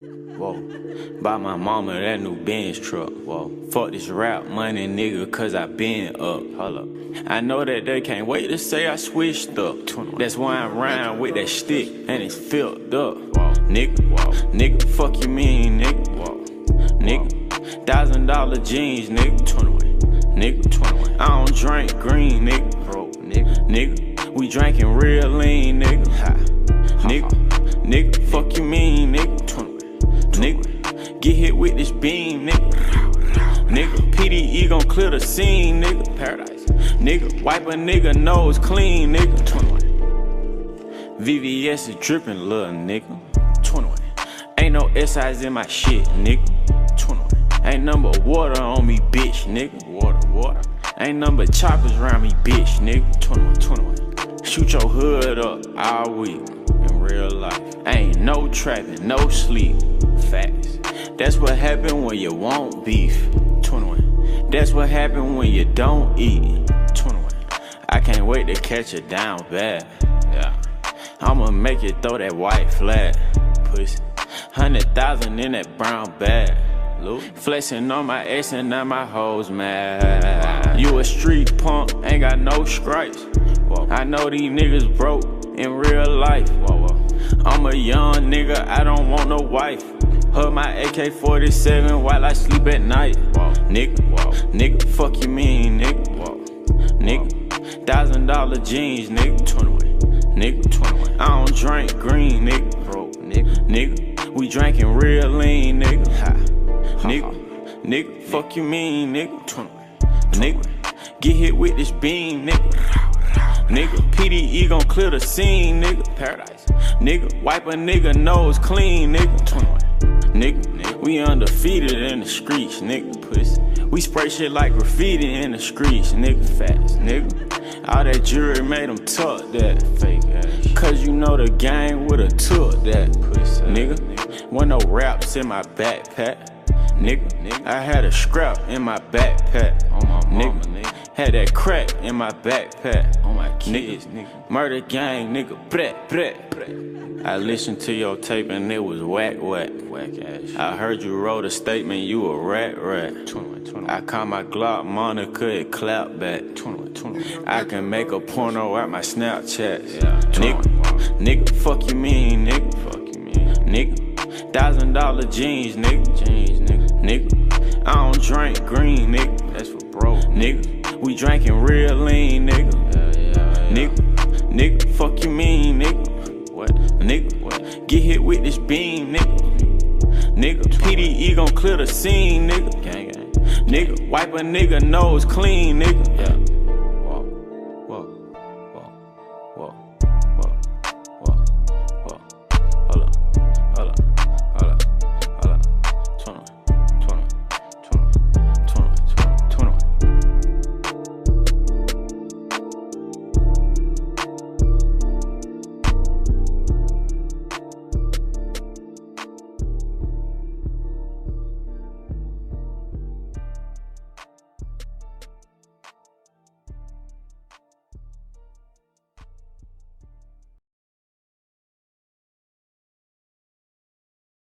Whoa. Buy my mama that new Benz truck. Whoa. Fuck this rap money, nigga, cause I been up. Hold up. I know that they can't wait to say I switched up. That's why I'm riding with that stick and it's filled up. Whoa. Nigga, whoa. Nigga, fuck you mean, nigga. Whoa. Nigga, thousand dollar jeans, nigga. 21. Nigga, 21. I don't drink green, nigga. Bro, nigga. Nigga, we drinking real lean, nigga. Ha. Nigga, nigga, fuck you mean, nigga. 21. Nigga, get hit with this beam, nigga. Nigga, PDE gon' clear the scene, nigga. Paradise. Nigga, wipe a nigga nose clean, nigga. 21. VVS is drippin', little nigga. 21. Ain't no SIs in my shit, nigga. 21. Ain't number water on me, bitch, nigga. Water, water. Ain't number choppers around me, bitch, nigga. 21, 21. Shoot your hood up all week real life. Ain't no trapping, no sleep. Facts. That's what happen when you want beef. 21. That's what happen when you don't eat. 21. I can't wait to catch it down bad. Yeah. I'ma make you throw that white flag. Pussy. Hundred thousand in that brown bag. Luke. Flexing on my ass and now my hoes mad. You a street punk, ain't got no stripes. I know these niggas broke in real life. I'm a young nigga, I don't want no wife. Hug my AK 47 while I sleep at night. Nigga, nigga, fuck you mean, nigga. Nigga, thousand dollar jeans, nigga. 21. Nigga, 21. I don't drink green, nigga. Bro, nigga. Nigga, we drinking real lean, nigga. Ha. Nigga, nigga, fuck you mean, nigga. 21. Nigga, get hit with this beam, nigga. Nigga, PDE gon' clear the scene, nigga. Paradise. Nigga, wipe a nigga nose clean, nigga. 21. Nigga, we undefeated in the streets, nigga. Pussy. We spray shit like graffiti in the streets, nigga. Fast, nigga. All that jewelry made them tuck that fake ass. Cause you know the gang would've took that pussy, nigga. Wasn't no raps in my backpack. Nigga, I had a scrap in my backpack. On my mama, nigga. Had that crack in my backpack. On kids, nigga. Murder gang, nigga. Bret, bret, bret. I listened to your tape and it was whack, whack. Whack ass. I heard you wrote a statement, you a rat, rat. 21, 21. I call my Glock Monica, it clap back. 21, 21. I can make a porno out my Snapchat. Yeah, nigga, nigga, fuck you mean, nigga. Fuck you mean, nigga. Thousand dollar jeans, nigga. Jeans, nigga. Nigga, I don't drink green, nigga. That's for bro, nigga. We drinking real lean, nigga. Nigga, nigga, fuck you mean, nigga. What? Nigga, what? Get hit with this beam, nigga. Nigga, PDE gon' clear the scene, nigga. Gang, gang. Nigga, wipe a nigga nose clean, nigga. Yeah.